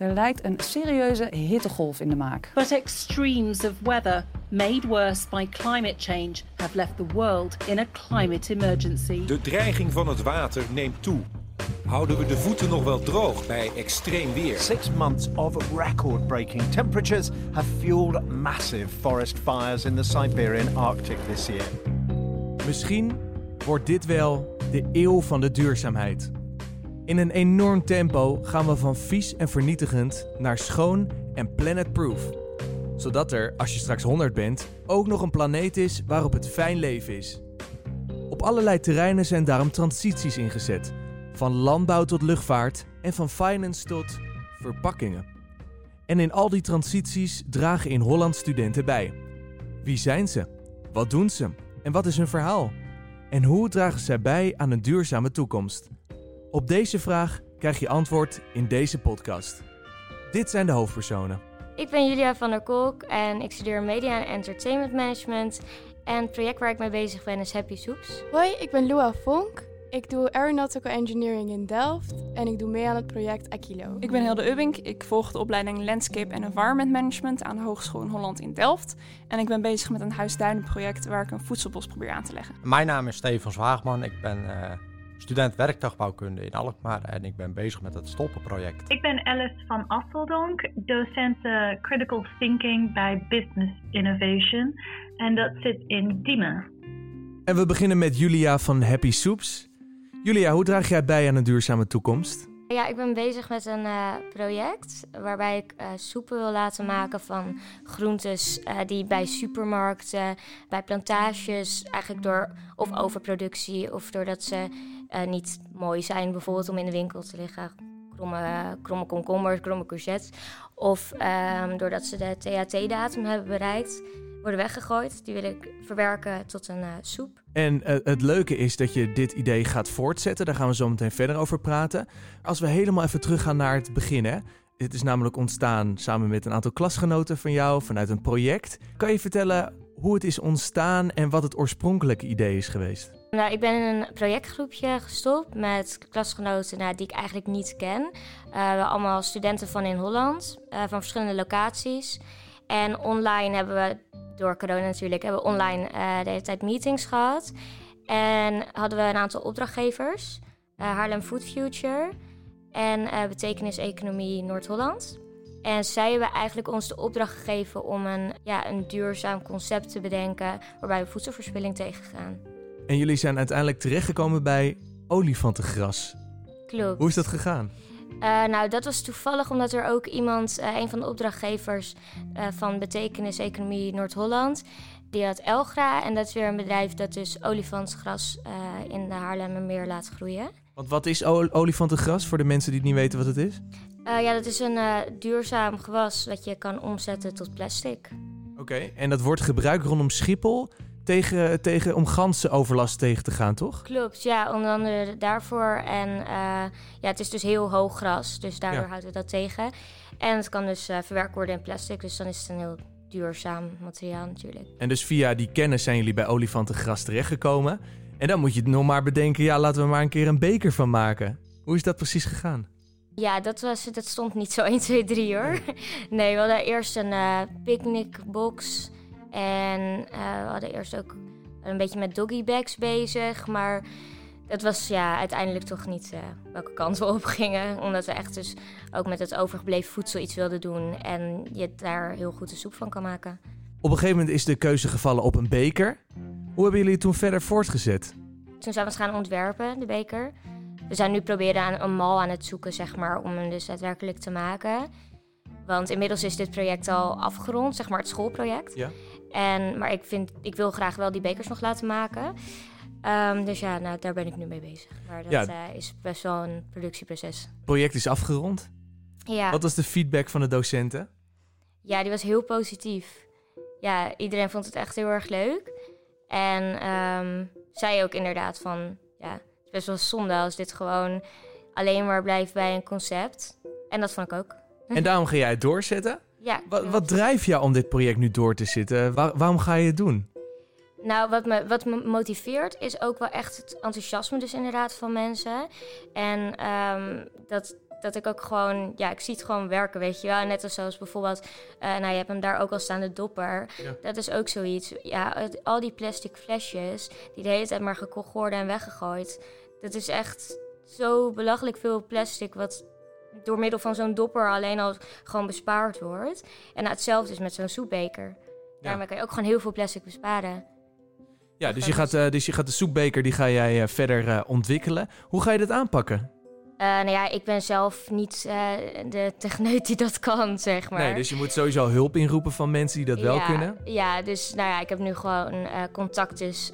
Er lijkt een serieuze hittegolf in de maak. But extremes of weather, made worse by climate change, have left the world in a climate emergency. De dreiging van het water neemt toe. Houden we de voeten nog wel droog bij extreem weer? Six months of record breaking temperatures have fueled massive forest fires in the Siberian Arctic this year. Misschien wordt dit wel de eeuw van de duurzaamheid. In een enorm tempo gaan we van vies en vernietigend naar schoon en planetproof. Zodat er, als je straks 100 bent, ook nog een planeet is waarop het fijn leven is. Op allerlei terreinen zijn daarom transities ingezet. Van landbouw tot luchtvaart en van finance tot verpakkingen. En in al die transities dragen in Holland studenten bij. Wie zijn ze? Wat doen ze? En wat is hun verhaal? En hoe dragen zij bij aan een duurzame toekomst? Op deze vraag krijg je antwoord in deze podcast. Dit zijn de hoofdpersonen. Ik ben Julia van der Kolk en ik studeer Media en Entertainment Management. En het project waar ik mee bezig ben is Happy Soups. Hoi, ik ben Lua Vonk. Ik doe Aeronautical Engineering in Delft en ik doe mee aan het project Aquilo. Ik ben Hilde Ubbink. Ik volg de opleiding Landscape and Environment Management aan de Hogeschool in Holland in Delft. En ik ben bezig met een huisduinenproject waar ik een voedselbos probeer aan te leggen. Mijn naam is Stefan Zwaagman. Ik ben uh, student werktuigbouwkunde in Alkmaar en ik ben bezig met het Stolpenproject. Ik ben Alice van Asseldonk, docent uh, Critical Thinking bij Business Innovation. En dat zit in Diemen. En we beginnen met Julia van Happy Soups. Julia, hoe draag jij bij aan een duurzame toekomst? Ja, ik ben bezig met een uh, project waarbij ik uh, soepen wil laten maken van groentes uh, die bij supermarkten, bij plantages, eigenlijk door of overproductie of doordat ze niet mooi zijn, bijvoorbeeld om in de winkel te liggen. Kromme, kromme komkommers, kromme courgettes. Of um, doordat ze de THT-datum hebben bereikt, worden weggegooid. Die wil ik verwerken tot een uh, soep. En uh, het leuke is dat je dit idee gaat voortzetten. Daar gaan we zo meteen verder over praten. Als we helemaal even teruggaan naar het begin. Hè? Het is namelijk ontstaan samen met een aantal klasgenoten van jou vanuit een project. Kan je vertellen hoe het is ontstaan en wat het oorspronkelijke idee is geweest? Nou, ik ben in een projectgroepje gestopt met klasgenoten nou, die ik eigenlijk niet ken. Uh, allemaal studenten van in Holland, van verschillende locaties. En online hebben we door corona natuurlijk, hebben we online uh, de hele tijd meetings gehad. En hadden we een aantal opdrachtgevers. Haarlem Food Future en Betekenis Economie Noord-Holland. En zij hebben eigenlijk ons de opdracht gegeven om een, ja, een duurzaam concept te bedenken... waarbij we voedselverspilling tegengaan. En jullie zijn uiteindelijk terechtgekomen bij olifantengras. Klopt. Hoe is dat gegaan? Uh, nou, dat was toevallig omdat er ook iemand, uh, een van de opdrachtgevers uh, van Betekenis Economie Noord-Holland, die had Elgra. En dat is weer een bedrijf dat dus olifantsgras in de Haarlemmermeer laat groeien. Want wat is olifantengras voor de mensen die niet weten wat het is? Ja, dat is een duurzaam gewas dat je kan omzetten tot plastic. Oké, okay, en dat wordt gebruikt rondom Schiphol tegen, tegen, om gansenoverlast tegen te gaan, toch? Klopt, ja, onder andere daarvoor. En uh, ja, het is dus heel hoog gras, dus daardoor Ja. houden we dat tegen. En het kan dus eh, verwerkt worden in plastic, dus dan is het een heel duurzaam materiaal natuurlijk. En dus via die kennis zijn jullie bij olifantengras terechtgekomen. En dan moet je nog maar bedenken, ja, laten we maar een keer een beker van maken. Hoe is dat precies gegaan? Ja, dat, was, dat stond niet zo 1, 2, 3 hoor. Nee, we hadden eerst een eh picknickbox. En eh, we hadden eerst ook een beetje met doggybags bezig. Maar dat was ja, uiteindelijk toch niet eh, welke kant we op gingen. Omdat we echt dus ook met het overgebleven voedsel iets wilden doen. En je daar heel goed de soep van kan maken. Op een gegeven moment is de keuze gevallen op een beker. Hoe hebben jullie het toen verder voortgezet? Toen zijn we het gaan ontwerpen, de beker. We zijn nu proberen aan een mal aan het zoeken, zeg maar, om hem dus daadwerkelijk te maken. Want inmiddels is dit project al afgerond, zeg maar het schoolproject. Ja. En, maar ik, vind, ik wil graag wel die bekers nog laten maken. Ehm, dus ja, nou, daar ben ik nu mee bezig. Maar dat Ja. eh, is best wel een productieproces. Het project is afgerond. Ja. Wat was de feedback van de docenten? ja, die was heel positief. Ja, iedereen vond het echt heel erg leuk. En ehm zei ook inderdaad van... Ja, is best wel zonde als dit gewoon alleen maar blijft bij een concept. En dat vond ik ook. En daarom ga jij het doorzetten. Ja, Wat, wat drijft jou om dit project nu door te zitten? Waar- waarom ga je het doen? Nou, wat me, wat me motiveert is ook wel echt het enthousiasme dus inderdaad van mensen. En ehm, dat dat ik ook gewoon, ja, ik zie het gewoon werken, weet je wel. Net als zoals bijvoorbeeld, uh, nou, je hebt hem daar ook al staan, de dopper. Dat is ook zoiets. Ja, al die plastic flesjes die de hele tijd maar gekocht worden en weggegooid. Dat is echt zo belachelijk veel plastic wat door middel van zo'n dopper alleen al gewoon bespaard wordt. En nou, hetzelfde is met zo'n soepbeker. Daarmee kan je ook gewoon heel veel plastic besparen. Ja, dus je, gaat, uh, dus je gaat de soepbeker die ga jij uh, verder ontwikkelen. Hoe ga je dat aanpakken? Nou ja, ik ben zelf niet de techneut die dat kan, zeg maar. Nee, dus je moet sowieso hulp inroepen van mensen die dat ja, wel kunnen. Ja, dus nou ja, ik heb nu gewoon contact dus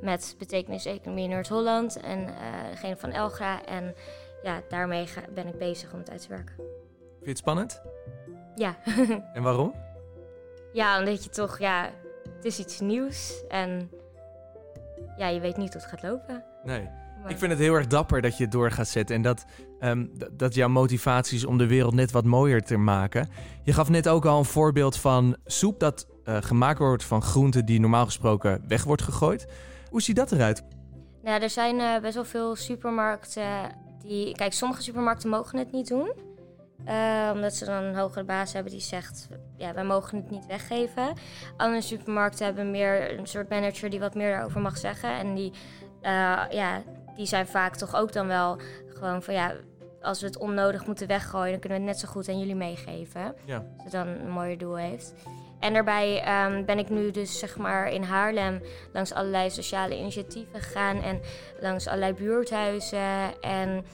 met Betekenis Economie Noord-Holland en degene van Elgra. En ja, daarmee ga, ben ik bezig om het uit te werken. Vind je het spannend? Ja. en waarom? Ja, omdat je toch, ja, het is iets nieuws en ja, je weet niet hoe het gaat lopen. Nee. Ik vind het heel erg dapper dat je het door gaat zetten en dat, um, dat jouw motivatie is om de wereld net wat mooier te maken. Je gaf net ook al een voorbeeld van soep dat uh, gemaakt wordt van groenten die normaal gesproken weg wordt gegooid. Hoe ziet dat eruit? Nou, er zijn uh, best wel veel supermarkten die. Kijk, sommige supermarkten mogen het niet doen. Uh, omdat ze dan een hogere baas hebben die zegt: ja, wij mogen het niet weggeven. Andere supermarkten hebben meer een soort manager die wat meer daarover mag zeggen. En die, ja, die zijn vaak toch ook dan wel gewoon van ja. Als we het onnodig moeten weggooien, dan kunnen we het net zo goed aan jullie meegeven. Ja. Zodat het dan een mooier doel heeft. En daarbij um, ben ik nu dus zeg maar in Haarlem langs allerlei sociale initiatieven gegaan en langs allerlei buurthuizen. En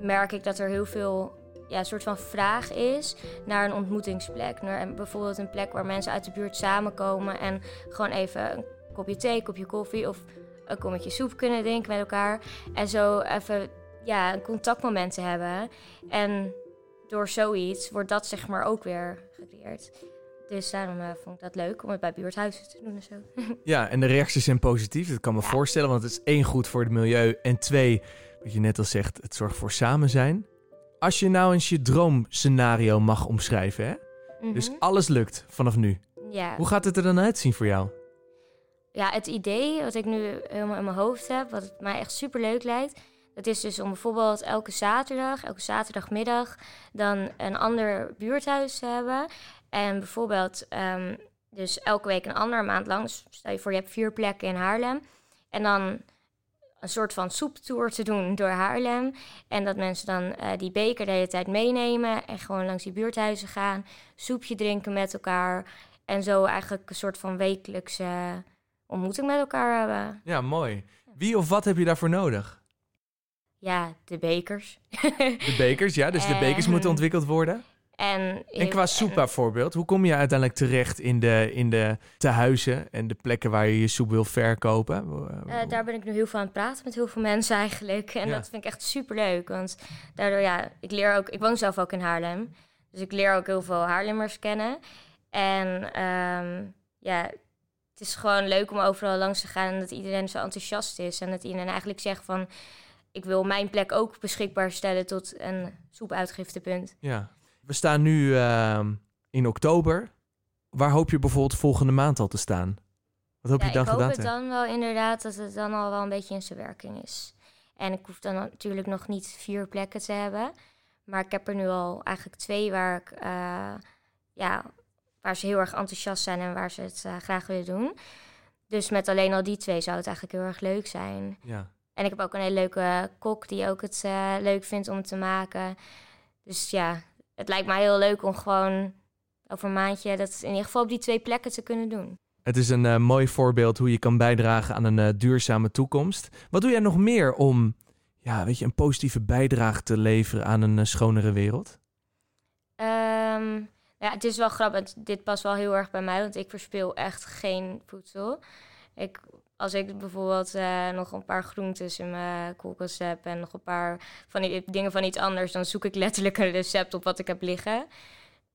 merk ik dat er heel veel ja, een soort van vraag is naar een ontmoetingsplek. Naar bijvoorbeeld een plek waar mensen uit de buurt samenkomen en gewoon even een kopje thee, een kopje koffie of een kommetje soep kunnen drinken met elkaar. En zo even ja, een contactmoment te hebben. En door zoiets wordt dat zeg maar ook weer gecreëerd. Dus daarom uh, vond ik dat leuk om het bij buurthuizen te doen en zo. Ja, en de reacties zijn positief. Dat kan me ja. voorstellen, want het is één goed voor het milieu. En twee, wat je net al zegt, het zorgt voor samen zijn. Als je nou eens je droomscenario mag omschrijven, hè? Mm -hmm. Dus alles lukt vanaf nu. Ja. Hoe gaat het er dan uitzien voor jou? Ja, het idee wat ik nu helemaal in mijn hoofd heb, wat het mij echt super leuk lijkt, dat is dus om bijvoorbeeld elke zaterdag, elke zaterdagmiddag, dan een ander buurthuis te hebben. En bijvoorbeeld, um, dus elke week een andere maand lang. Stel je voor, je hebt vier plekken in Haarlem. En dan een soort van soeptour te doen door Haarlem. En dat mensen dan uh, die beker de hele tijd meenemen en gewoon langs die buurthuizen gaan. Soepje drinken met elkaar. En zo eigenlijk een soort van wekelijkse ontmoeting met elkaar hebben. Ja, mooi. Wie of wat heb je daarvoor nodig? Ja, de bekers. De bekers, ja. Dus de bekers moeten ontwikkeld worden. En, en qua soep bijvoorbeeld, hoe kom je uiteindelijk terecht in de, in de tehuizen en de plekken waar je je soep wil verkopen? Uh, daar ben ik nu heel veel aan het praten met heel veel mensen eigenlijk. En ja. dat vind ik echt super leuk. Want daardoor, ja, ik leer ook, ik woon zelf ook in Haarlem. Dus ik leer ook heel veel Haarlemmers kennen. En um, ja, is gewoon leuk om overal langs te gaan en dat iedereen zo enthousiast is. En dat iedereen eigenlijk zegt van, ik wil mijn plek ook beschikbaar stellen tot een soepuitgiftepunt. Ja. We staan nu uh, in oktober. Waar hoop je bijvoorbeeld volgende maand al te staan? Wat hoop ja, je dan ik hoop het dan wel inderdaad dat het dan al wel een beetje in zijn werking is. En ik hoef dan natuurlijk nog niet vier plekken te hebben. Maar ik heb er nu al eigenlijk twee waar, ik, uh, ja, waar ze heel erg enthousiast zijn en waar ze het uh, graag willen doen. Dus met alleen al die twee zou het eigenlijk heel erg leuk zijn. Ja. En ik heb ook een hele leuke kok die ook het uh, leuk vindt om te maken. Dus ja, het lijkt mij heel leuk om gewoon over een maandje dat in ieder geval op die twee plekken te kunnen doen. Het is een uh, mooi voorbeeld hoe je kan bijdragen aan een uh, duurzame toekomst. Wat doe jij nog meer om ja, weet je, een positieve bijdrage te leveren aan een schonere wereld? Um, ja, het is wel grappig. Dit past wel heel erg bij mij, want ik verspil echt geen voedsel. Ik, als ik bijvoorbeeld uh, nog een paar groentes in mijn koelkast heb en nog een paar van die dingen van iets anders, dan zoek ik letterlijk een recept op wat ik heb liggen.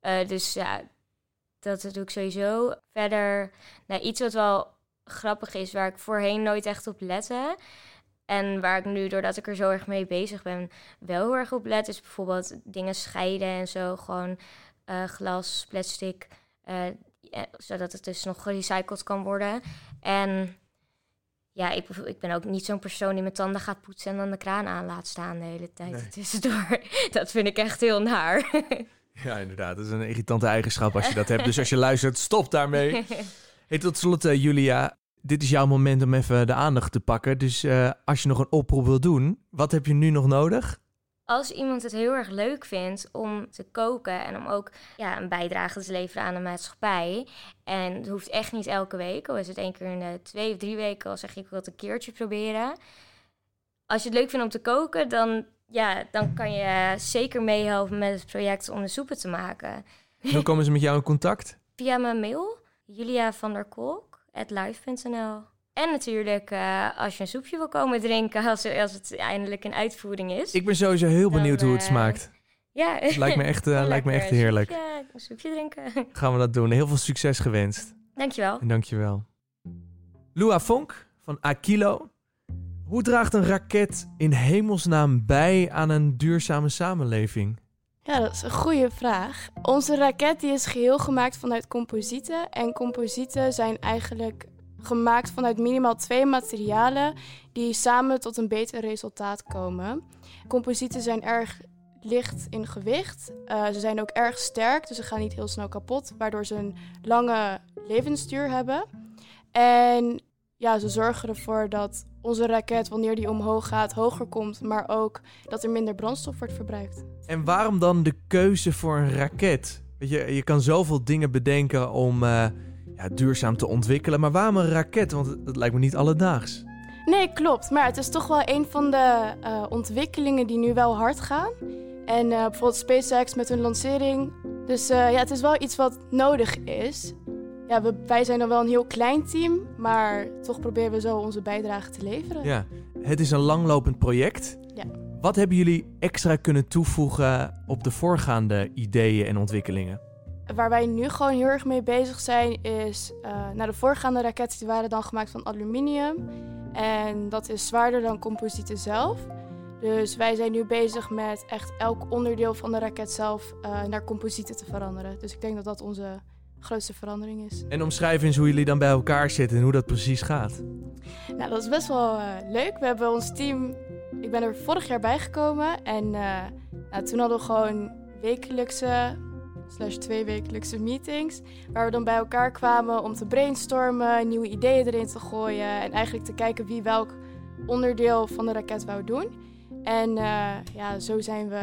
Uh, dus ja, dat doe ik sowieso. Verder, nou, iets wat wel grappig is, waar ik voorheen nooit echt op lette. En waar ik nu, doordat ik er zo erg mee bezig ben, wel heel erg op let, is bijvoorbeeld dingen scheiden en zo. Gewoon glas, plastic, uh, ja, zodat het dus nog gerecycled kan worden. En ja, ik, ik ben ook niet zo'n persoon die mijn tanden gaat poetsen en dan de kraan aan laat staan de hele tijd tussendoor. Dat vind ik echt heel naar. Ja, inderdaad. Dat is een irritante eigenschap als je dat hebt. Dus als je luistert, stop daarmee. Hey, tot slot, uh, Julia. Dit is jouw moment om even de aandacht te pakken. Dus uh, als je nog een oproep wil doen, wat heb je nu nog nodig? Als iemand het heel erg leuk vindt om te koken en om ook ja, een bijdrage te leveren aan de maatschappij. En het hoeft echt niet elke week, al is het één keer in de twee of drie weken, al zeg je ik wil het een keertje proberen. Als je het leuk vindt om te koken, dan, ja, dan kan je zeker meehelpen met het project om de soepen te maken. Hoe komen ze met jou in contact? Via mijn mail, Julia van der Kolk, live.nl. En natuurlijk uh, als je een soepje wil komen drinken als, als het eindelijk een uitvoering is. Ik ben sowieso heel benieuwd hoe het uh, smaakt. Ja. Het lijkt me echt, uh, lijkt me echt heerlijk. Ja, een soepje drinken. Gaan we dat doen. Heel veel succes gewenst. Dankjewel. En dankjewel. Lua Vonk van Aquilo. Hoe draagt een raket in hemelsnaam bij aan een duurzame samenleving? Ja, dat is een goede vraag. Onze raket die is geheel gemaakt vanuit composieten. En composieten zijn eigenlijk gemaakt vanuit minimaal twee materialen die samen tot een beter resultaat komen. Composieten zijn erg licht in gewicht. Uh, ze zijn ook erg sterk, dus ze gaan niet heel snel kapot, waardoor ze een lange levensduur hebben. En ja, ze zorgen ervoor dat onze raket, wanneer die omhoog gaat, hoger komt, maar ook dat er minder brandstof wordt verbruikt. En waarom dan de keuze voor een raket? Je, je kan zoveel dingen bedenken om uh, ja, duurzaam te ontwikkelen, maar waarom een raket? Want dat lijkt me niet alledaags. Nee, klopt. Maar het is toch wel een van de uh, ontwikkelingen die nu wel hard gaan. En uh, bijvoorbeeld SpaceX met hun lancering. Dus ja, het is wel iets wat nodig is. Ja, we, wij zijn dan wel een heel klein team, maar toch proberen we zo onze bijdrage te leveren. Ja, het is een langlopend project. Ja. Wat hebben jullie extra kunnen toevoegen op de voorgaande ideeën en ontwikkelingen? Waar wij nu gewoon heel erg mee bezig zijn, is uh, nou, de voorgaande raketten die waren dan gemaakt van aluminium. En dat is zwaarder dan composieten zelf. Dus wij zijn nu bezig met echt elk onderdeel van de raket zelf uh, naar composieten te veranderen. Dus ik denk dat dat onze grootste verandering is. En omschrijf eens hoe jullie dan bij elkaar zitten en hoe dat precies gaat. Nou, dat is best wel uh, leuk. We hebben ons team. Ik ben er vorig jaar bijgekomen en uh, nou, toen hadden we gewoon wekelijkse slash tweewekelijkse meetings. Waar we dan bij elkaar kwamen om te brainstormen, nieuwe ideeën erin te gooien. En eigenlijk te kijken wie welk onderdeel van de raket wou doen. En uh, ja, zo zijn we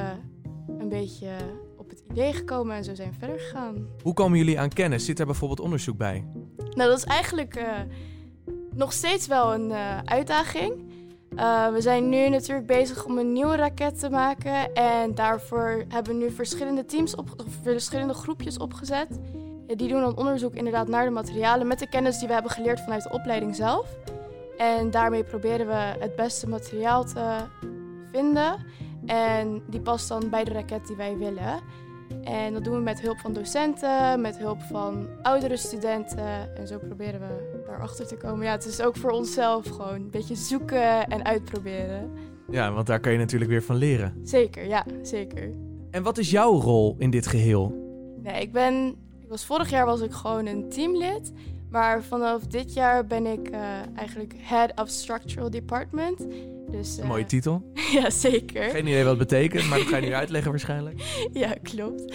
een beetje op het idee gekomen en zo zijn we verder gegaan. Hoe komen jullie aan kennis? Zit er bijvoorbeeld onderzoek bij? Nou, dat is eigenlijk uh, nog steeds wel een uh, uitdaging. Uh, we zijn nu natuurlijk bezig om een nieuwe raket te maken. En daarvoor hebben we nu verschillende teams, op, verschillende groepjes opgezet. Die doen dan onderzoek inderdaad naar de materialen met de kennis die we hebben geleerd vanuit de opleiding zelf. En daarmee proberen we het beste materiaal te vinden. En die past dan bij de raket die wij willen. En dat doen we met hulp van docenten, met hulp van oudere studenten. En zo proberen we daarachter te komen. Ja, het is ook voor onszelf gewoon een beetje zoeken en uitproberen. Ja, want daar kan je natuurlijk weer van leren. Zeker, ja, zeker. En wat is jouw rol in dit geheel? Nee, ik ben... Ik was, vorig jaar was ik gewoon een teamlid. Maar vanaf dit jaar ben ik uh, eigenlijk Head of Structural Department. Dus, uh, mooie titel. ja, zeker. Geen idee wat het betekent, maar dat ga je nu uitleggen waarschijnlijk. ja, klopt.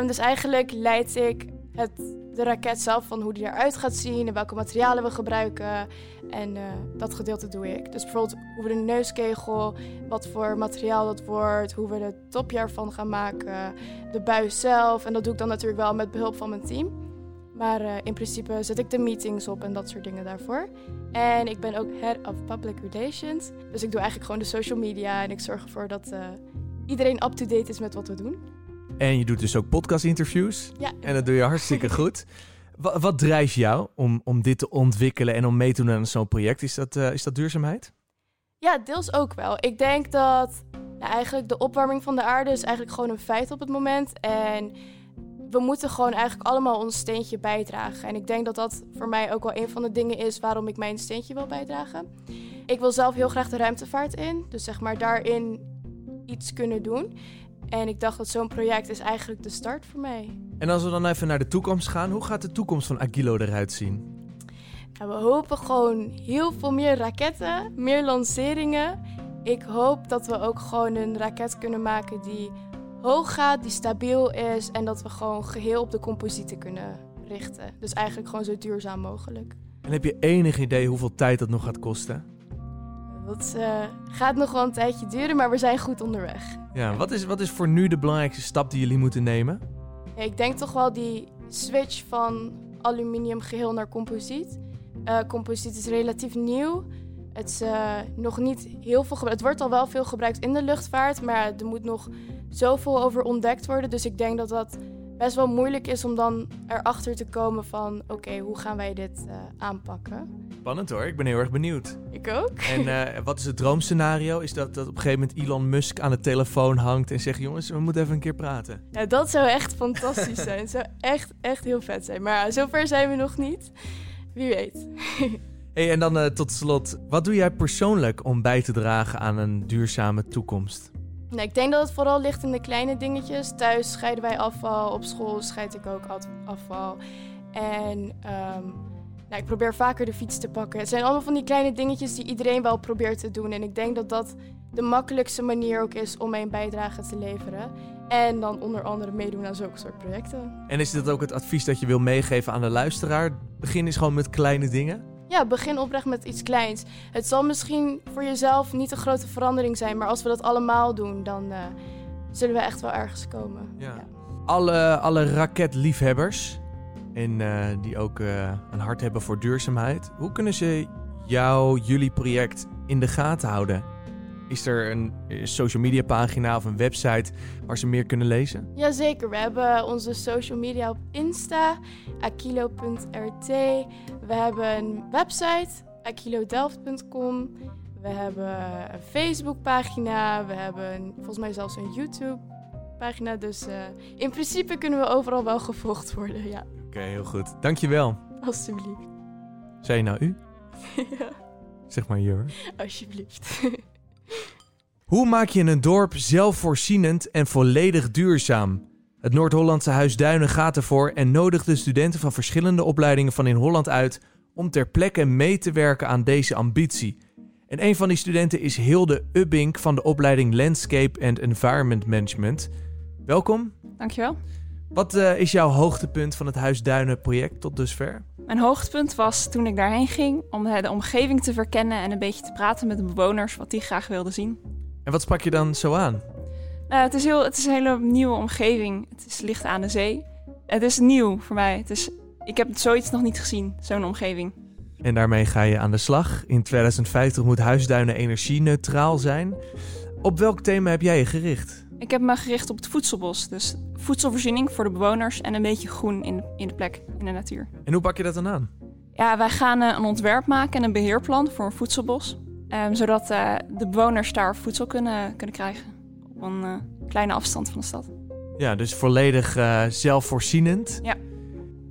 Um, dus eigenlijk leid ik het, de raket zelf van hoe die eruit gaat zien en welke materialen we gebruiken. En uh, dat gedeelte doe ik. Dus bijvoorbeeld hoe we de neuskegel, wat voor materiaal dat wordt, hoe we de topje ervan gaan maken, de buis zelf. En dat doe ik dan natuurlijk wel met behulp van mijn team. Maar uh, in principe zet ik de meetings op en dat soort dingen daarvoor. En ik ben ook Head of Public Relations. Dus ik doe eigenlijk gewoon de social media en ik zorg ervoor dat uh, iedereen up-to-date is met wat we doen. En je doet dus ook podcast-interviews. Ja. En dat doe je hartstikke goed. Wat, wat drijft jou om, om dit te ontwikkelen en om mee te doen aan zo'n project? Is dat, uh, is dat duurzaamheid? Ja, deels ook wel. Ik denk dat nou, eigenlijk de opwarming van de aarde is eigenlijk gewoon een feit op het moment. En we moeten gewoon eigenlijk allemaal ons steentje bijdragen. En ik denk dat dat voor mij ook wel een van de dingen is waarom ik mijn steentje wil bijdragen. Ik wil zelf heel graag de ruimtevaart in, dus zeg maar daarin iets kunnen doen. En ik dacht dat zo'n project is eigenlijk de start voor mij. En als we dan even naar de toekomst gaan, hoe gaat de toekomst van Agilo eruit zien? En we hopen gewoon heel veel meer raketten, meer lanceringen. Ik hoop dat we ook gewoon een raket kunnen maken die hoog gaat, die stabiel is en dat we gewoon geheel op de composieten kunnen richten. Dus eigenlijk gewoon zo duurzaam mogelijk. En heb je enig idee hoeveel tijd dat nog gaat kosten? Dat uh, gaat nog wel een tijdje duren, maar we zijn goed onderweg. Ja, wat is, wat is voor nu de belangrijkste stap die jullie moeten nemen? Ja, ik denk toch wel die switch van aluminium geheel naar composiet. Uh, composiet is relatief nieuw. Het is uh, nog niet heel veel gebruikt. Het wordt al wel veel gebruikt in de luchtvaart, maar er moet nog zoveel over ontdekt worden. Dus ik denk dat dat best wel moeilijk is om dan erachter te komen van... oké, hoe gaan wij dit uh, aanpakken? Spannend hoor, ik ben heel erg benieuwd. Ik ook. En uh, wat is het droomscenario? Is dat, dat op een gegeven moment Elon Musk aan de telefoon hangt en zegt... jongens, we moeten even een keer praten. Ja, dat zou echt fantastisch zijn. Het zou echt, echt heel vet zijn. Maar zover zijn we nog niet. Wie weet. Hey, en dan uh, tot slot, wat doe jij persoonlijk om bij te dragen aan een duurzame toekomst? Nou, ik denk dat het vooral ligt in de kleine dingetjes. Thuis scheiden wij afval, op school scheid ik ook afval. En um, nou, ik probeer vaker de fiets te pakken. Het zijn allemaal van die kleine dingetjes die iedereen wel probeert te doen. En ik denk dat dat de makkelijkste manier ook is om mijn bijdrage te leveren. En dan onder andere meedoen aan zulke soort projecten. En is dit ook het advies dat je wil meegeven aan de luisteraar? Begin eens gewoon met kleine dingen? Ja, begin oprecht met iets kleins. Het zal misschien voor jezelf niet een grote verandering zijn, maar als we dat allemaal doen, dan uh, zullen we echt wel ergens komen. Ja. ja. Alle, alle raketliefhebbers en uh, die ook uh, een hart hebben voor duurzaamheid, hoe kunnen ze jou, jullie project in de gaten houden? Is er een social media pagina of een website waar ze meer kunnen lezen? Jazeker, we hebben onze social media op Insta, akilo.rt. We hebben een website, akilodelft.com. We hebben een Facebookpagina. We hebben volgens mij zelfs een YouTube-pagina. Dus uh, in principe kunnen we overal wel gevolgd worden, ja. Oké, okay, heel goed. Dankjewel. Alsjeblieft. Zei je nou u? ja. Zeg maar jur. Alsjeblieft. Hoe maak je een dorp zelfvoorzienend en volledig duurzaam? Het Noord-Hollandse Huis Duinen gaat ervoor en nodigt de studenten van verschillende opleidingen van in Holland uit om ter plekke mee te werken aan deze ambitie. En een van die studenten is Hilde Ubbink van de opleiding Landscape and Environment Management. Welkom. Dankjewel. Wat uh, is jouw hoogtepunt van het Huis Duinen project tot dusver? Mijn hoogtepunt was toen ik daarheen ging om de omgeving te verkennen en een beetje te praten met de bewoners wat die graag wilden zien. En wat sprak je dan zo aan? Nou, het, is heel, het is een hele nieuwe omgeving. Het is licht aan de zee. Het is nieuw voor mij. Het is, ik heb zoiets nog niet gezien, zo'n omgeving. En daarmee ga je aan de slag. In 2050 moet Huisduinen energie-neutraal zijn. Op welk thema heb jij je gericht? Ik heb me gericht op het voedselbos. Dus voedselvoorziening voor de bewoners en een beetje groen in, in de plek, in de natuur. En hoe pak je dat dan aan? Ja, wij gaan uh, een ontwerp maken en een beheerplan voor een voedselbos. Um, zodat uh, de bewoners daar voedsel kunnen, kunnen krijgen. Op een uh, kleine afstand van de stad. Ja, dus volledig zelfvoorzienend. Ja.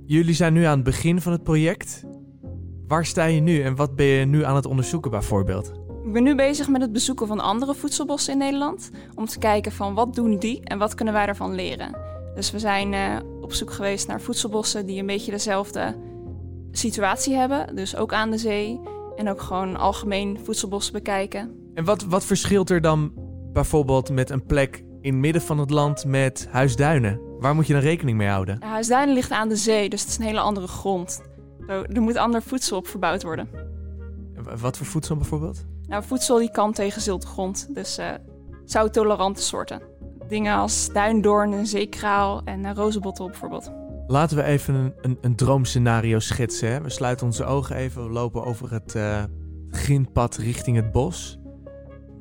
Jullie zijn nu aan het begin van het project. Waar sta je nu en wat ben je nu aan het onderzoeken bijvoorbeeld? Ik ben nu bezig met het bezoeken van andere voedselbossen in Nederland. Om te kijken van wat doen die en wat kunnen wij daarvan leren. Dus we zijn uh, op zoek geweest naar voedselbossen die een beetje dezelfde situatie hebben. Dus ook aan de zee. En ook gewoon algemeen voedselbossen bekijken. En wat, wat verschilt er dan bijvoorbeeld met een plek in het midden van het land met Huisduinen? Waar moet je dan rekening mee houden? Ja, Huisduinen ligt aan de zee, dus het is een hele andere grond. Er moet ander voedsel op verbouwd worden. Wat voor voedsel bijvoorbeeld? Nou, voedsel die kan tegen zilte grond, dus uh, zouttolerante soorten. Dingen als duindoorn, en zeekraal en uh, rozenbottel bijvoorbeeld. Laten we even een, een, droomscenario schetsen. Hè? We sluiten onze ogen even, we lopen over het uh, grindpad richting het bos.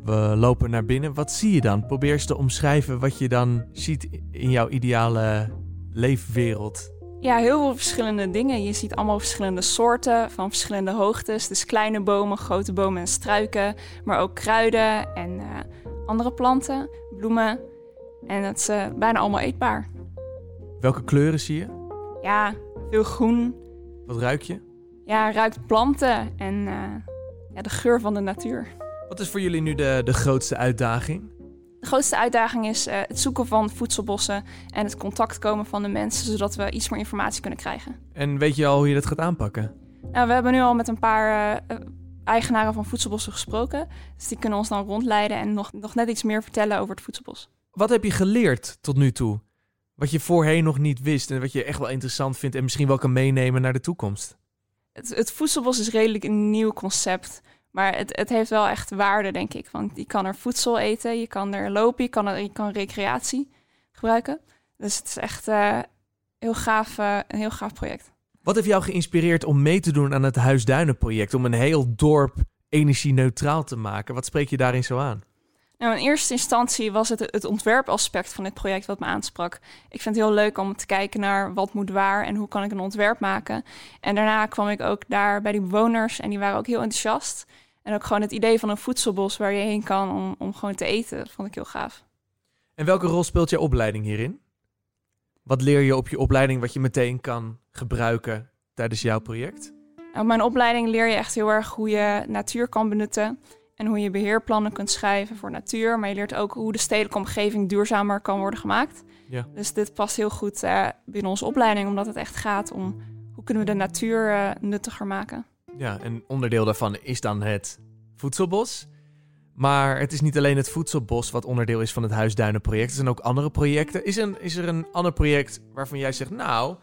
We lopen naar binnen. Wat zie je dan? Probeer eens te omschrijven wat je dan ziet in jouw ideale leefwereld. Ja, heel veel verschillende dingen. Je ziet allemaal verschillende soorten van verschillende hoogtes. Dus kleine bomen, grote bomen en struiken. Maar ook kruiden en uh, andere planten, bloemen. En het is uh, bijna allemaal eetbaar. Welke kleuren zie je? Ja, veel groen. Wat ruik je? Ja, ruikt planten en uh, ja, de geur van de natuur. Wat is voor jullie nu de, de grootste uitdaging? De grootste uitdaging is uh, het zoeken van voedselbossen en het contact komen van de mensen, zodat we iets meer informatie kunnen krijgen. En weet je al hoe je dat gaat aanpakken? Nou, we hebben nu al met een paar uh, eigenaren van voedselbossen gesproken. Dus die kunnen ons dan rondleiden en nog, nog net iets meer vertellen over het voedselbos. Wat heb je geleerd tot nu toe? Wat je voorheen nog niet wist en wat je echt wel interessant vindt en misschien wel kan meenemen naar de toekomst? Het, het voedselbos is redelijk een nieuw concept. Maar het, het heeft wel echt waarde, denk ik. Want je kan er voedsel eten, je kan er lopen, je kan, er, je kan recreatie gebruiken. Dus het is echt uh, heel gaaf, uh, een heel gaaf project. Wat heeft jou geïnspireerd om mee te doen aan het Huisduinen-project? Om een heel dorp energie-neutraal te maken? Wat spreek je daarin zo aan? Nou, in eerste instantie was het het ontwerpaspect van dit project wat me aansprak. Ik vind het heel leuk om te kijken naar wat moet waar en hoe kan ik een ontwerp maken. En daarna kwam ik ook daar bij die bewoners en die waren ook heel enthousiast. En ook gewoon het idee van een voedselbos waar je heen kan om, om gewoon te eten, dat vond ik heel gaaf. En welke rol speelt je opleiding hierin? Wat leer je op je opleiding wat je meteen kan gebruiken tijdens jouw project? Nou, op mijn opleiding leer je echt heel erg hoe je natuur kan benutten en hoe je beheerplannen kunt schrijven voor natuur. Maar je leert ook hoe de stedelijke omgeving duurzamer kan worden gemaakt. Ja. Dus dit past heel goed uh, binnen onze opleiding, omdat het echt gaat om hoe kunnen we de natuur uh, nuttiger maken. Ja, en onderdeel daarvan is dan het voedselbos. Maar het is niet alleen het voedselbos wat onderdeel is van het Huisduinenproject. Er zijn ook andere projecten. Is, een, is er een ander project waarvan jij zegt, nou,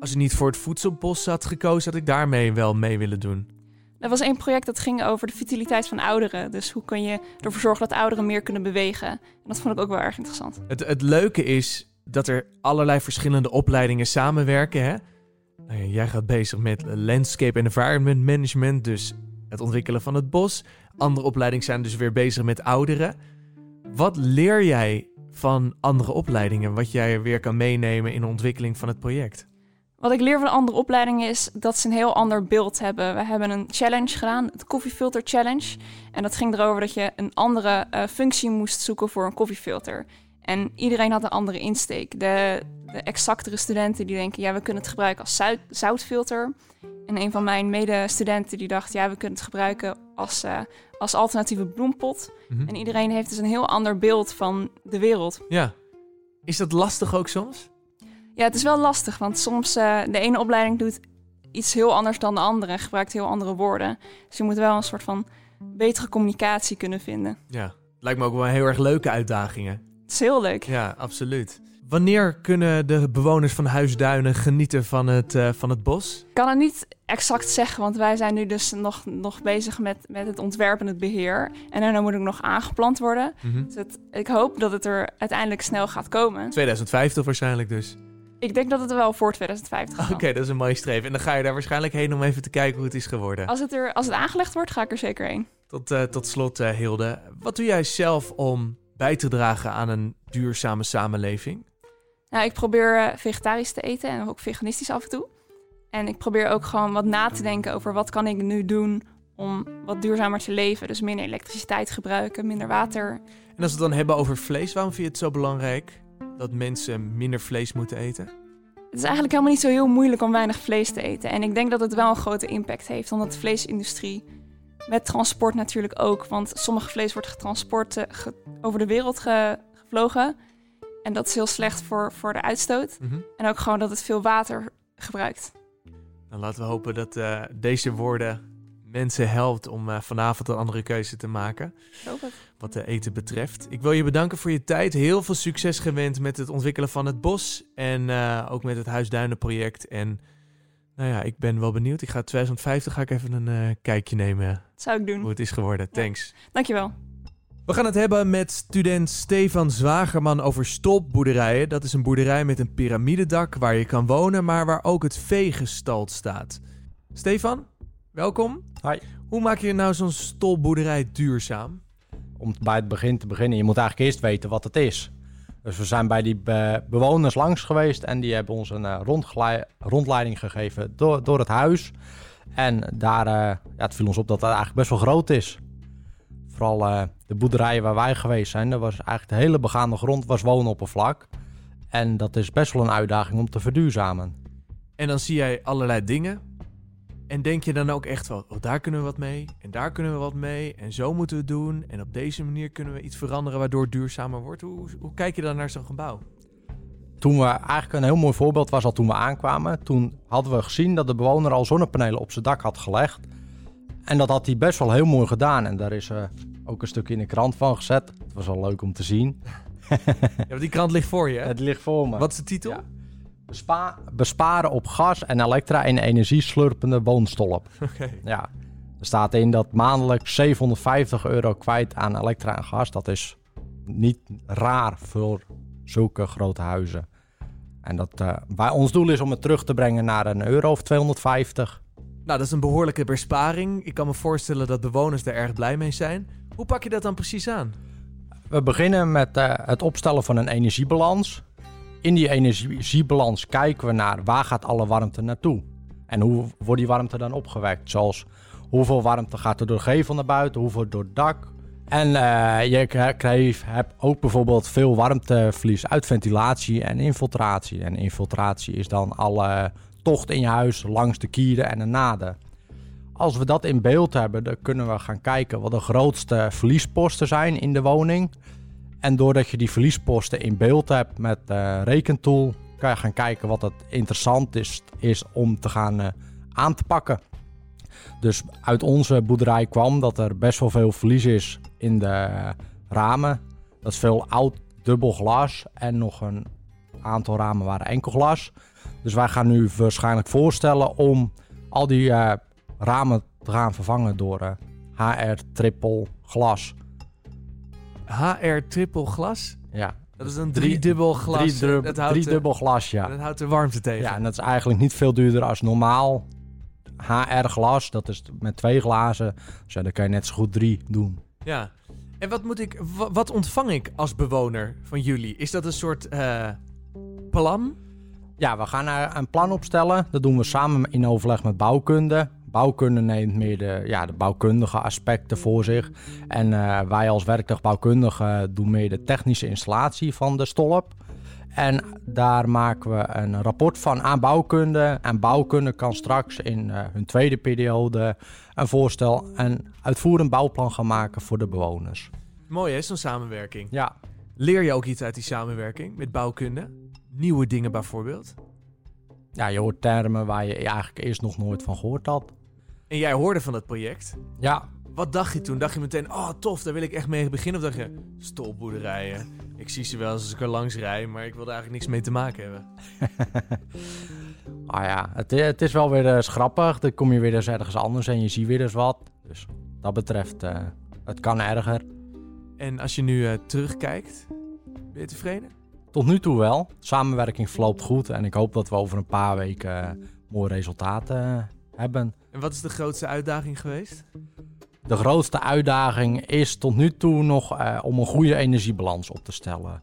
als ik niet voor het voedselbos had gekozen, had ik daarmee wel mee willen doen? Er was één project dat ging over de vitaliteit van ouderen. Dus hoe kun je ervoor zorgen dat ouderen meer kunnen bewegen? En dat vond ik ook wel erg interessant. Het, het leuke is dat er allerlei verschillende opleidingen samenwerken. Hè? Nou jij gaat bezig met landscape en environment management, dus het ontwikkelen van het bos. Andere opleidingen zijn dus weer bezig met ouderen. Wat leer jij van andere opleidingen, wat jij weer kan meenemen in de ontwikkeling van het project? Wat ik leer van andere opleidingen is dat ze een heel ander beeld hebben. We hebben een challenge gedaan, het koffiefilter challenge. En dat ging erover dat je een andere uh, functie moest zoeken voor een koffiefilter. En iedereen had een andere insteek. De, de exactere studenten die denken, ja, we kunnen het gebruiken als zout, zoutfilter. En een van mijn medestudenten die dacht, ja, we kunnen het gebruiken als, uh, als alternatieve bloempot. Mhm. En iedereen heeft dus een heel ander beeld van de wereld. Ja. Is dat lastig ook soms? Ja, het is wel lastig, want soms uh, de ene opleiding doet iets heel anders dan de andere en gebruikt heel andere woorden. Dus je moet wel een soort van betere communicatie kunnen vinden. Ja, lijkt me ook wel heel erg leuke uitdagingen. Het is heel leuk. Ja, absoluut. Wanneer kunnen de bewoners van Huisduinen genieten van het, uh, van het bos? Ik kan het niet exact zeggen, want wij zijn nu dus nog, nog bezig met, met het ontwerp en het beheer. En daarna moet ik nog aangeplant worden. Mm dus het, ik hoop dat het er uiteindelijk snel gaat komen. 2050 waarschijnlijk dus. Ik denk dat het er wel voor 2050 Oké, okay, dat is een mooie streven. En dan ga je daar waarschijnlijk heen om even te kijken hoe het is geworden. Als het, er, als het aangelegd wordt, ga ik er zeker heen. Tot, uh, tot slot, uh, Hilde. Wat doe jij zelf om bij te dragen aan een duurzame samenleving? Nou, ik probeer uh, vegetarisch te eten en ook veganistisch af en toe. En ik probeer ook gewoon wat na te denken over wat kan ik nu doen om wat duurzamer te leven. Dus minder elektriciteit gebruiken, minder water. En als we het dan hebben over vlees, waarom vind je het zo belangrijk? dat mensen minder vlees moeten eten? Het is eigenlijk helemaal niet zo heel moeilijk om weinig vlees te eten. En ik denk dat het wel een grote impact heeft, omdat de vleesindustrie met transport natuurlijk ook, want sommige vlees wordt getransport eh, over de wereld gevlogen. En dat is heel slecht voor, voor de uitstoot. Mhm. En ook gewoon dat het veel water gebruikt. Dan laten we hopen dat uh, deze woorden mensen helpt om uh, vanavond een andere keuze te maken. Wat de eten betreft. Ik wil je bedanken voor je tijd. Heel veel succes gewend met het ontwikkelen van het bos. En uh, ook met het Huisduinen-project. En nou ja, ik ben wel benieuwd. Ik ga 2050 ga ik even een uh, kijkje nemen. Dat zou ik doen. Hoe het is geworden. Thanks. Dankjewel. We gaan het hebben met student Stefan Zwagerman over stolpboerderijen. Dat is een boerderij met een piramidedak waar je kan wonen, maar waar ook het vee gestald staat. Stefan, welkom. Hi. Hoe maak je nou zo'n stolboerderij duurzaam? Om bij het begin te beginnen, je moet eigenlijk eerst weten wat het is. Dus we zijn bij die bewoners langs geweest en die hebben ons een uh, rondleiding gegeven door, door het huis. En daar uh, ja, het viel ons op dat het eigenlijk best wel groot is. Vooral de boerderijen waar wij geweest zijn, dat was eigenlijk de hele begaande grond was woonoppervlak. En dat is best wel een uitdaging om te verduurzamen. En dan zie jij allerlei dingen en denk je dan ook echt wel, oh, daar kunnen we wat mee en daar kunnen we wat mee en zo moeten we het doen en op deze manier kunnen we iets veranderen waardoor het duurzamer wordt? Hoe, hoe kijk je dan naar zo'n gebouw? toen we eigenlijk een heel mooi voorbeeld was al toen we aankwamen. Toen hadden we gezien dat de bewoner al zonnepanelen op zijn dak had gelegd. En dat had hij best wel heel mooi gedaan. En daar is uh, ook een stukje in de krant van gezet. Het was wel leuk om te zien. ja, die krant ligt voor je. Hè? Het ligt voor me. Wat is de titel? Ja. Bespa besparen op gas en elektra in energieslurpende woonstolp. Oké. Ja. Er staat in dat maandelijks 750 euro kwijt aan elektra en gas. Dat is niet raar voor zulke grote huizen. En dat, uh, ons doel is om het terug te brengen naar een euro of 250. Nou, dat is een behoorlijke besparing. Ik kan me voorstellen dat bewoners er erg blij mee zijn. Hoe pak je dat dan precies aan? We beginnen met uh, het opstellen van een energiebalans. In die energiebalans kijken we naar waar gaat alle warmte naartoe. En hoe wordt die warmte dan opgewekt? Zoals hoeveel warmte gaat er door gevel naar buiten, hoeveel door het dak. En uh, je krijgt, hebt ook bijvoorbeeld veel warmteverlies uit ventilatie en infiltratie. En infiltratie is dan alle tocht in je huis langs de kieren en de naden. Als we dat in beeld hebben, dan kunnen we gaan kijken wat de grootste verliesposten zijn in de woning. En doordat je die verliesposten in beeld hebt met uh, rekentool, kan je gaan kijken wat het interessant is, is om te gaan uh, aan te pakken. Dus uit onze boerderij kwam dat er best wel veel verlies is in de ramen. Dat is veel oud dubbel glas en nog een aantal ramen waren enkel glas. Dus wij gaan nu waarschijnlijk voorstellen om al die uh, ramen te gaan vervangen door HR triple glas. HR triple glas? Ja. Dat is een driedubbel glas. Drie, dat houdt, driedubbel glas, ja. Dat houdt de warmte tegen. Ja, en dat is eigenlijk niet veel duurder als normaal HR glas. Dat is met twee glazen. Dus ja, dan kan je net zo goed drie doen. Ja. En wat moet ik, wat ontvang ik als bewoner van jullie? Is dat een soort uh, plan? Ja, we gaan een plan opstellen. Dat doen we samen in overleg met bouwkunde. Bouwkunde neemt meer de, ja, de bouwkundige aspecten voor zich. En uh, wij als werktuigbouwkundige doen meer de technische installatie van de stolp. En daar maken we een rapport van aan bouwkunde. En bouwkunde kan straks in uh, hun tweede periode een voorstel en uitvoerend bouwplan gaan maken voor de bewoners. Mooi hè, zo'n samenwerking. Ja. Leer je ook iets uit die samenwerking met bouwkunde? Nieuwe dingen bijvoorbeeld? Ja, je hoort termen waar je eigenlijk eerst nog nooit van gehoord had. En jij hoorde van het project? Ja. Wat dacht je toen? Dacht je meteen, oh tof, daar wil ik echt mee beginnen? Of dacht je, stolboerderijen, ik zie ze wel als ik er langs rij, maar ik wil er eigenlijk niks mee te maken hebben? ah ja, het, het, is wel weer uh, schrappig. Dan kom je weer eens ergens anders en je ziet weer eens wat. Dus dat betreft, uh, het kan erger. En als je nu uh, terugkijkt, ben je tevreden? Tot nu toe wel. Samenwerking verloopt goed en ik hoop dat we over een paar weken mooie resultaten hebben. En wat is de grootste uitdaging geweest? De grootste uitdaging is tot nu toe nog uh, om een goede energiebalans op te stellen.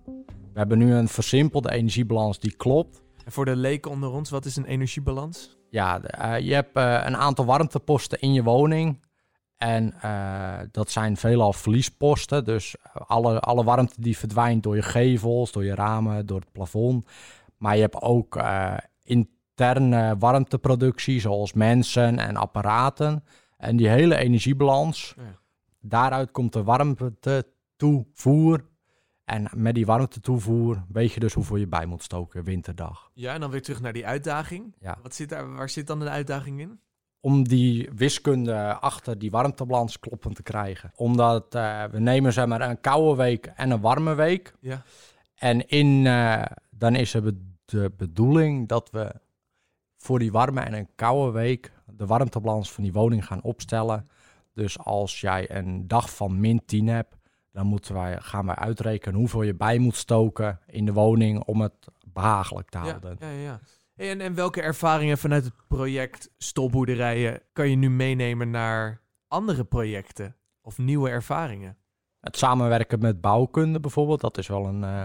We hebben nu een versimpelde energiebalans die klopt. En voor de leken onder ons, wat is een energiebalans? Ja, uh, je hebt uh, een aantal warmteposten in je woning. En dat zijn veelal verliesposten. Dus alle, alle warmte die verdwijnt door je gevels, door je ramen, door het plafond. Maar je hebt ook interne warmteproductie, zoals mensen en apparaten. En die hele energiebalans, ja. daaruit komt de warmte toevoer. En met die warmte toevoer weet je dus hoeveel je bij moet stoken winterdag. Ja, en dan weer terug naar die uitdaging. Ja. Wat zit daar, waar zit dan de uitdaging in? Om die wiskunde achter die warmtebalans kloppend te krijgen. Omdat uh, we nemen zeg maar een koude week en een warme week. Ja. En in, uh, dan is het de bedoeling dat we voor die warme en een koude week de warmtebalans van die woning gaan opstellen. Dus als jij een dag van min 10 hebt, dan moeten wij, gaan wij uitrekenen hoeveel je bij moet stoken in de woning om het behagelijk te houden. Ja, ja, ja. En, en welke ervaringen vanuit het project Stolboerderijen kan je nu meenemen naar andere projecten of nieuwe ervaringen? Het samenwerken met bouwkunde bijvoorbeeld, dat is wel een, uh,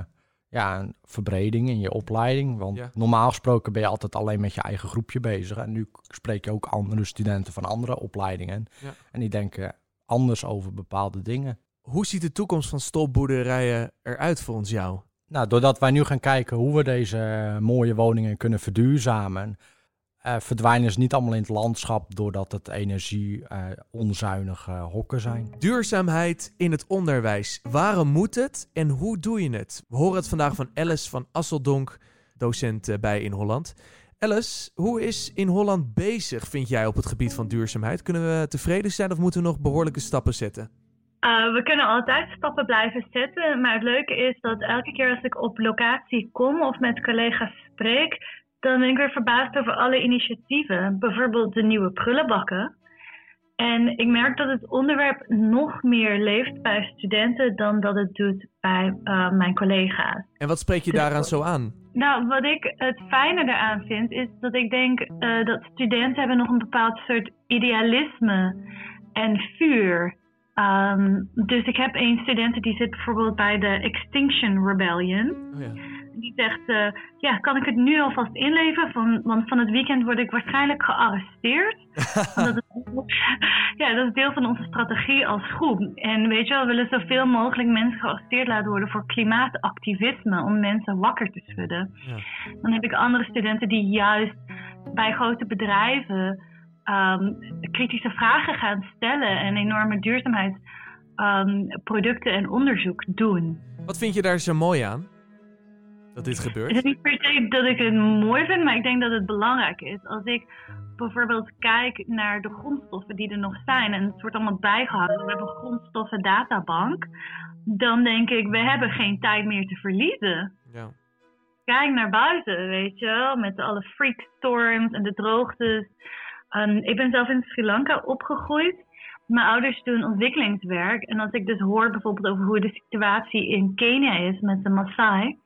ja, een verbreding in je opleiding. Want Ja. normaal gesproken ben je altijd alleen met je eigen groepje bezig. En nu spreek je ook andere studenten van andere opleidingen. Ja. En die denken anders over bepaalde dingen. Hoe ziet de toekomst van stolboerderijen eruit volgens jou? Nou, doordat wij nu gaan kijken hoe we deze eh, mooie woningen kunnen verduurzamen, eh, verdwijnen ze niet allemaal in het landschap doordat het energie eh, onzuinige hokken zijn. Duurzaamheid in het onderwijs. Waarom moet het en hoe doe je het? We horen het vandaag van Alice van Asseldonk docent eh, bij In Holland. Alice, hoe is In Holland bezig, vind jij, op het gebied van duurzaamheid? Kunnen we tevreden zijn of moeten we nog behoorlijke stappen zetten? Uh, we kunnen altijd stappen blijven zetten, maar het leuke is dat elke keer als ik op locatie kom of met collega's spreek, dan ben ik weer verbaasd over alle initiatieven. Bijvoorbeeld de nieuwe prullenbakken. En ik merk dat het onderwerp nog meer leeft bij studenten dan dat het doet bij uh, mijn collega's. En wat spreek je Dus- daaraan zo aan? Nou, wat ik het fijne eraan vind, is dat ik denk uh, dat studenten hebben nog een bepaald soort idealisme en vuur. Um, dus ik heb een student die zit bijvoorbeeld bij de Extinction Rebellion. Oh ja. Die zegt, uh, ja, kan ik het nu alvast inleveren? Van, want van het weekend word ik waarschijnlijk gearresteerd. dat, is, ja, dat is deel van onze strategie als groep. En weet je wel, we willen zoveel mogelijk mensen gearresteerd laten worden voor klimaatactivisme. Om mensen wakker te schudden. Ja. Dan heb ik andere studenten die juist bij grote bedrijven um, kritische vragen gaan stellen. En enorme duurzaamheidsproducten um, en onderzoek doen. Wat vind je daar zo mooi aan? Dat dit gebeurt? Het is niet per se dat ik het mooi vind, maar ik denk dat het belangrijk is. Als ik bijvoorbeeld kijk naar de grondstoffen die er nog zijn en het wordt allemaal bijgehouden, we hebben een grondstoffendatabank, dan denk ik, we hebben geen tijd meer te verliezen. Ja. Kijk naar buiten, weet je wel, met alle freakstorms en de droogtes. Um, ik ben zelf in Sri Lanka opgegroeid. Mijn ouders doen ontwikkelingswerk. En als ik dus hoor bijvoorbeeld over hoe de situatie in Kenia is met de Maasai.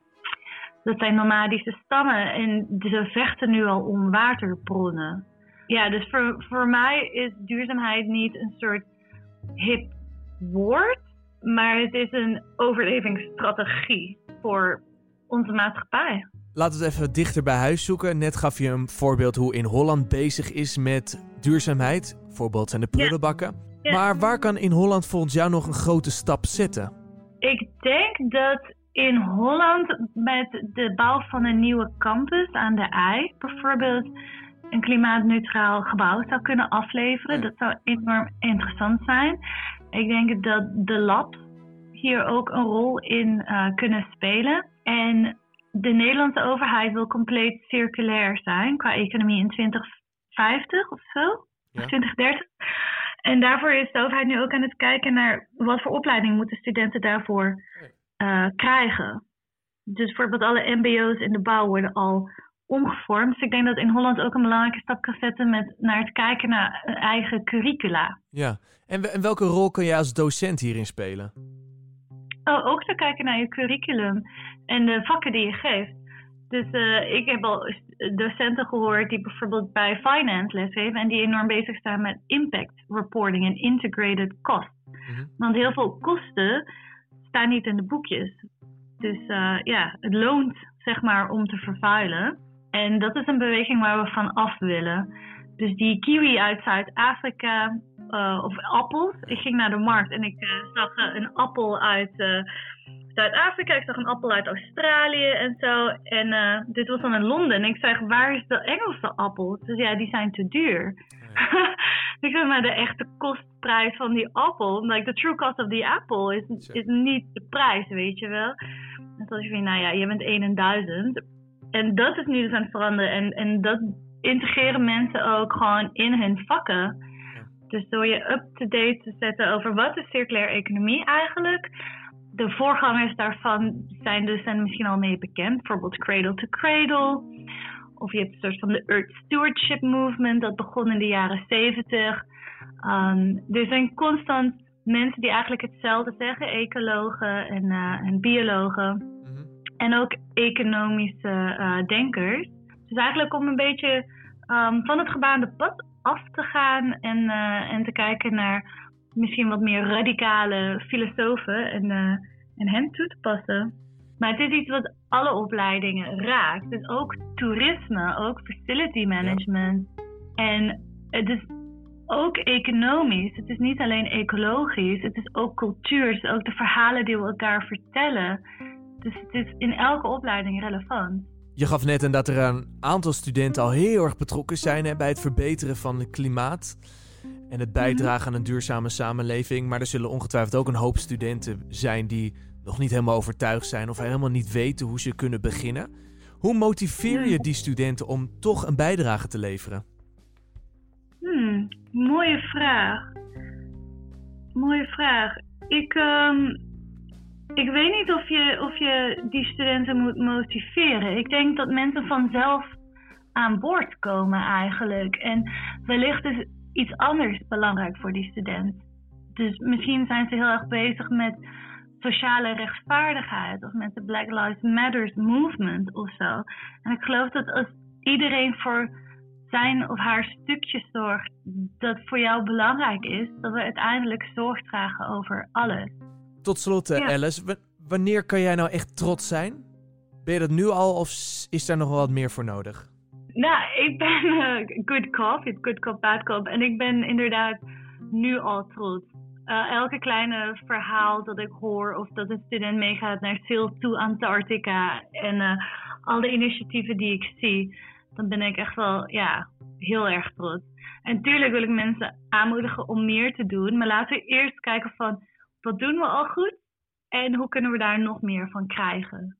Dat zijn nomadische stammen en ze vechten nu al om waterbronnen. Ja, dus voor, voor mij is duurzaamheid niet een soort hip woord, maar het is een overlevingsstrategie voor onze maatschappij. Laten we het even dichter bij huis zoeken. Net gaf je een voorbeeld hoe in Holland bezig is met duurzaamheid. Voorbeeld zijn de prullenbakken. Ja. Maar waar kan in Holland volgens jou nog een grote stap zetten? Ik denk dat in Holland met de bouw van een nieuwe campus aan de IJ bijvoorbeeld een klimaatneutraal gebouw zou kunnen afleveren. Dat zou enorm interessant zijn. Ik denk dat de labs hier ook een rol in uh, kunnen spelen. En de Nederlandse overheid wil compleet circulair zijn qua economie in 2050 of zo, Ja. of 2030. En daarvoor is de overheid nu ook aan het kijken naar wat voor opleiding moeten studenten daarvoor uh, krijgen. Dus bijvoorbeeld alle MBO's in de bouw worden al omgevormd. Dus ik denk dat in Holland ook een belangrijke stap kan zetten met naar het kijken naar een eigen curricula. Ja, en, en welke rol kan jij als docent hierin spelen? Oh, ook te kijken naar je curriculum en de vakken die je geeft. Dus uh, ik heb al docenten gehoord die bijvoorbeeld bij finance lesgeven en die enorm bezig staan met impact reporting en integrated cost. Mhm. Want heel veel kosten staan niet in de boekjes. Dus uh, ja, het loont zeg maar om te vervuilen. En dat is een beweging waar we van af willen. Dus die kiwi uit Zuid-Afrika uh, of appels. Ik ging naar de markt en ik uh, zag een appel uit Zuid-Afrika. Ik zag een appel uit Australië en zo. En dit was dan in Londen. En ik zeg, waar is de Engelse appel? Dus ja, die zijn te duur. Ik zeg maar de echte kostprijs van die appel. Like the true cost of the apple is, is niet de prijs, weet je wel. En toen dacht ik, nou ja, je bent 1 en 1000. En dat is nu dus aan het veranderen. En, en dat integreren mensen ook gewoon in hun vakken. Dus door je up-to-date te zetten over wat is circulaire economie eigenlijk. De voorgangers daarvan zijn dus en misschien al mee bekend. Bijvoorbeeld Cradle to Cradle. Of je hebt een soort van de Earth Stewardship Movement. Dat begon in de jaren 70. Um, er zijn constant mensen die eigenlijk hetzelfde zeggen. Ecologen en, uh, en biologen. Mhm. En ook economische uh, denkers. Dus eigenlijk om een beetje um, van het gebaande pad af te gaan. En, uh, en te kijken naar misschien wat meer radicale filosofen. En, en hen toe te passen. Maar het is iets wat alle opleidingen raakt. Dus ook toerisme, ook facility management. Ja. En het is ook economisch. Het is niet alleen ecologisch. Het is ook cultuur. Het is ook de verhalen die we elkaar vertellen. Dus het is in elke opleiding relevant. Je gaf net aan dat er een aantal studenten al heel erg betrokken zijn hè, bij het verbeteren van het klimaat. En het bijdragen aan een duurzame samenleving. Maar er zullen ongetwijfeld ook een hoop studenten zijn die nog niet helemaal overtuigd zijn of helemaal niet weten hoe ze kunnen beginnen. Hoe motiveer je die studenten om toch een bijdrage te leveren? Hmm, mooie vraag. Mooie vraag. Ik, ehm, ik weet niet of je, of je die studenten moet motiveren. Ik denk dat mensen vanzelf aan boord komen eigenlijk. En wellicht is iets anders belangrijk voor die student. Dus misschien zijn ze heel erg bezig met sociale rechtvaardigheid of met de Black Lives Matter movement of zo. En ik geloof dat als iedereen voor zijn of haar stukje zorgt dat voor jou belangrijk is, dat we uiteindelijk zorg dragen over alles. Tot slot, ja. Alice, wanneer kan jij nou echt trots zijn? Ben je dat nu al of is daar nog wel wat meer voor nodig? Nou, ik ben uh, good cop, good cop, bad cop. En ik ben inderdaad nu al trots. Uh, elke kleine verhaal dat ik hoor of dat een student meegaat naar Sail to Antarctica en uh, al de initiatieven die ik zie, dan ben ik echt wel ja, heel erg trots. En tuurlijk wil ik mensen aanmoedigen om meer te doen, maar laten we eerst kijken van wat doen we al goed en hoe kunnen we daar nog meer van krijgen.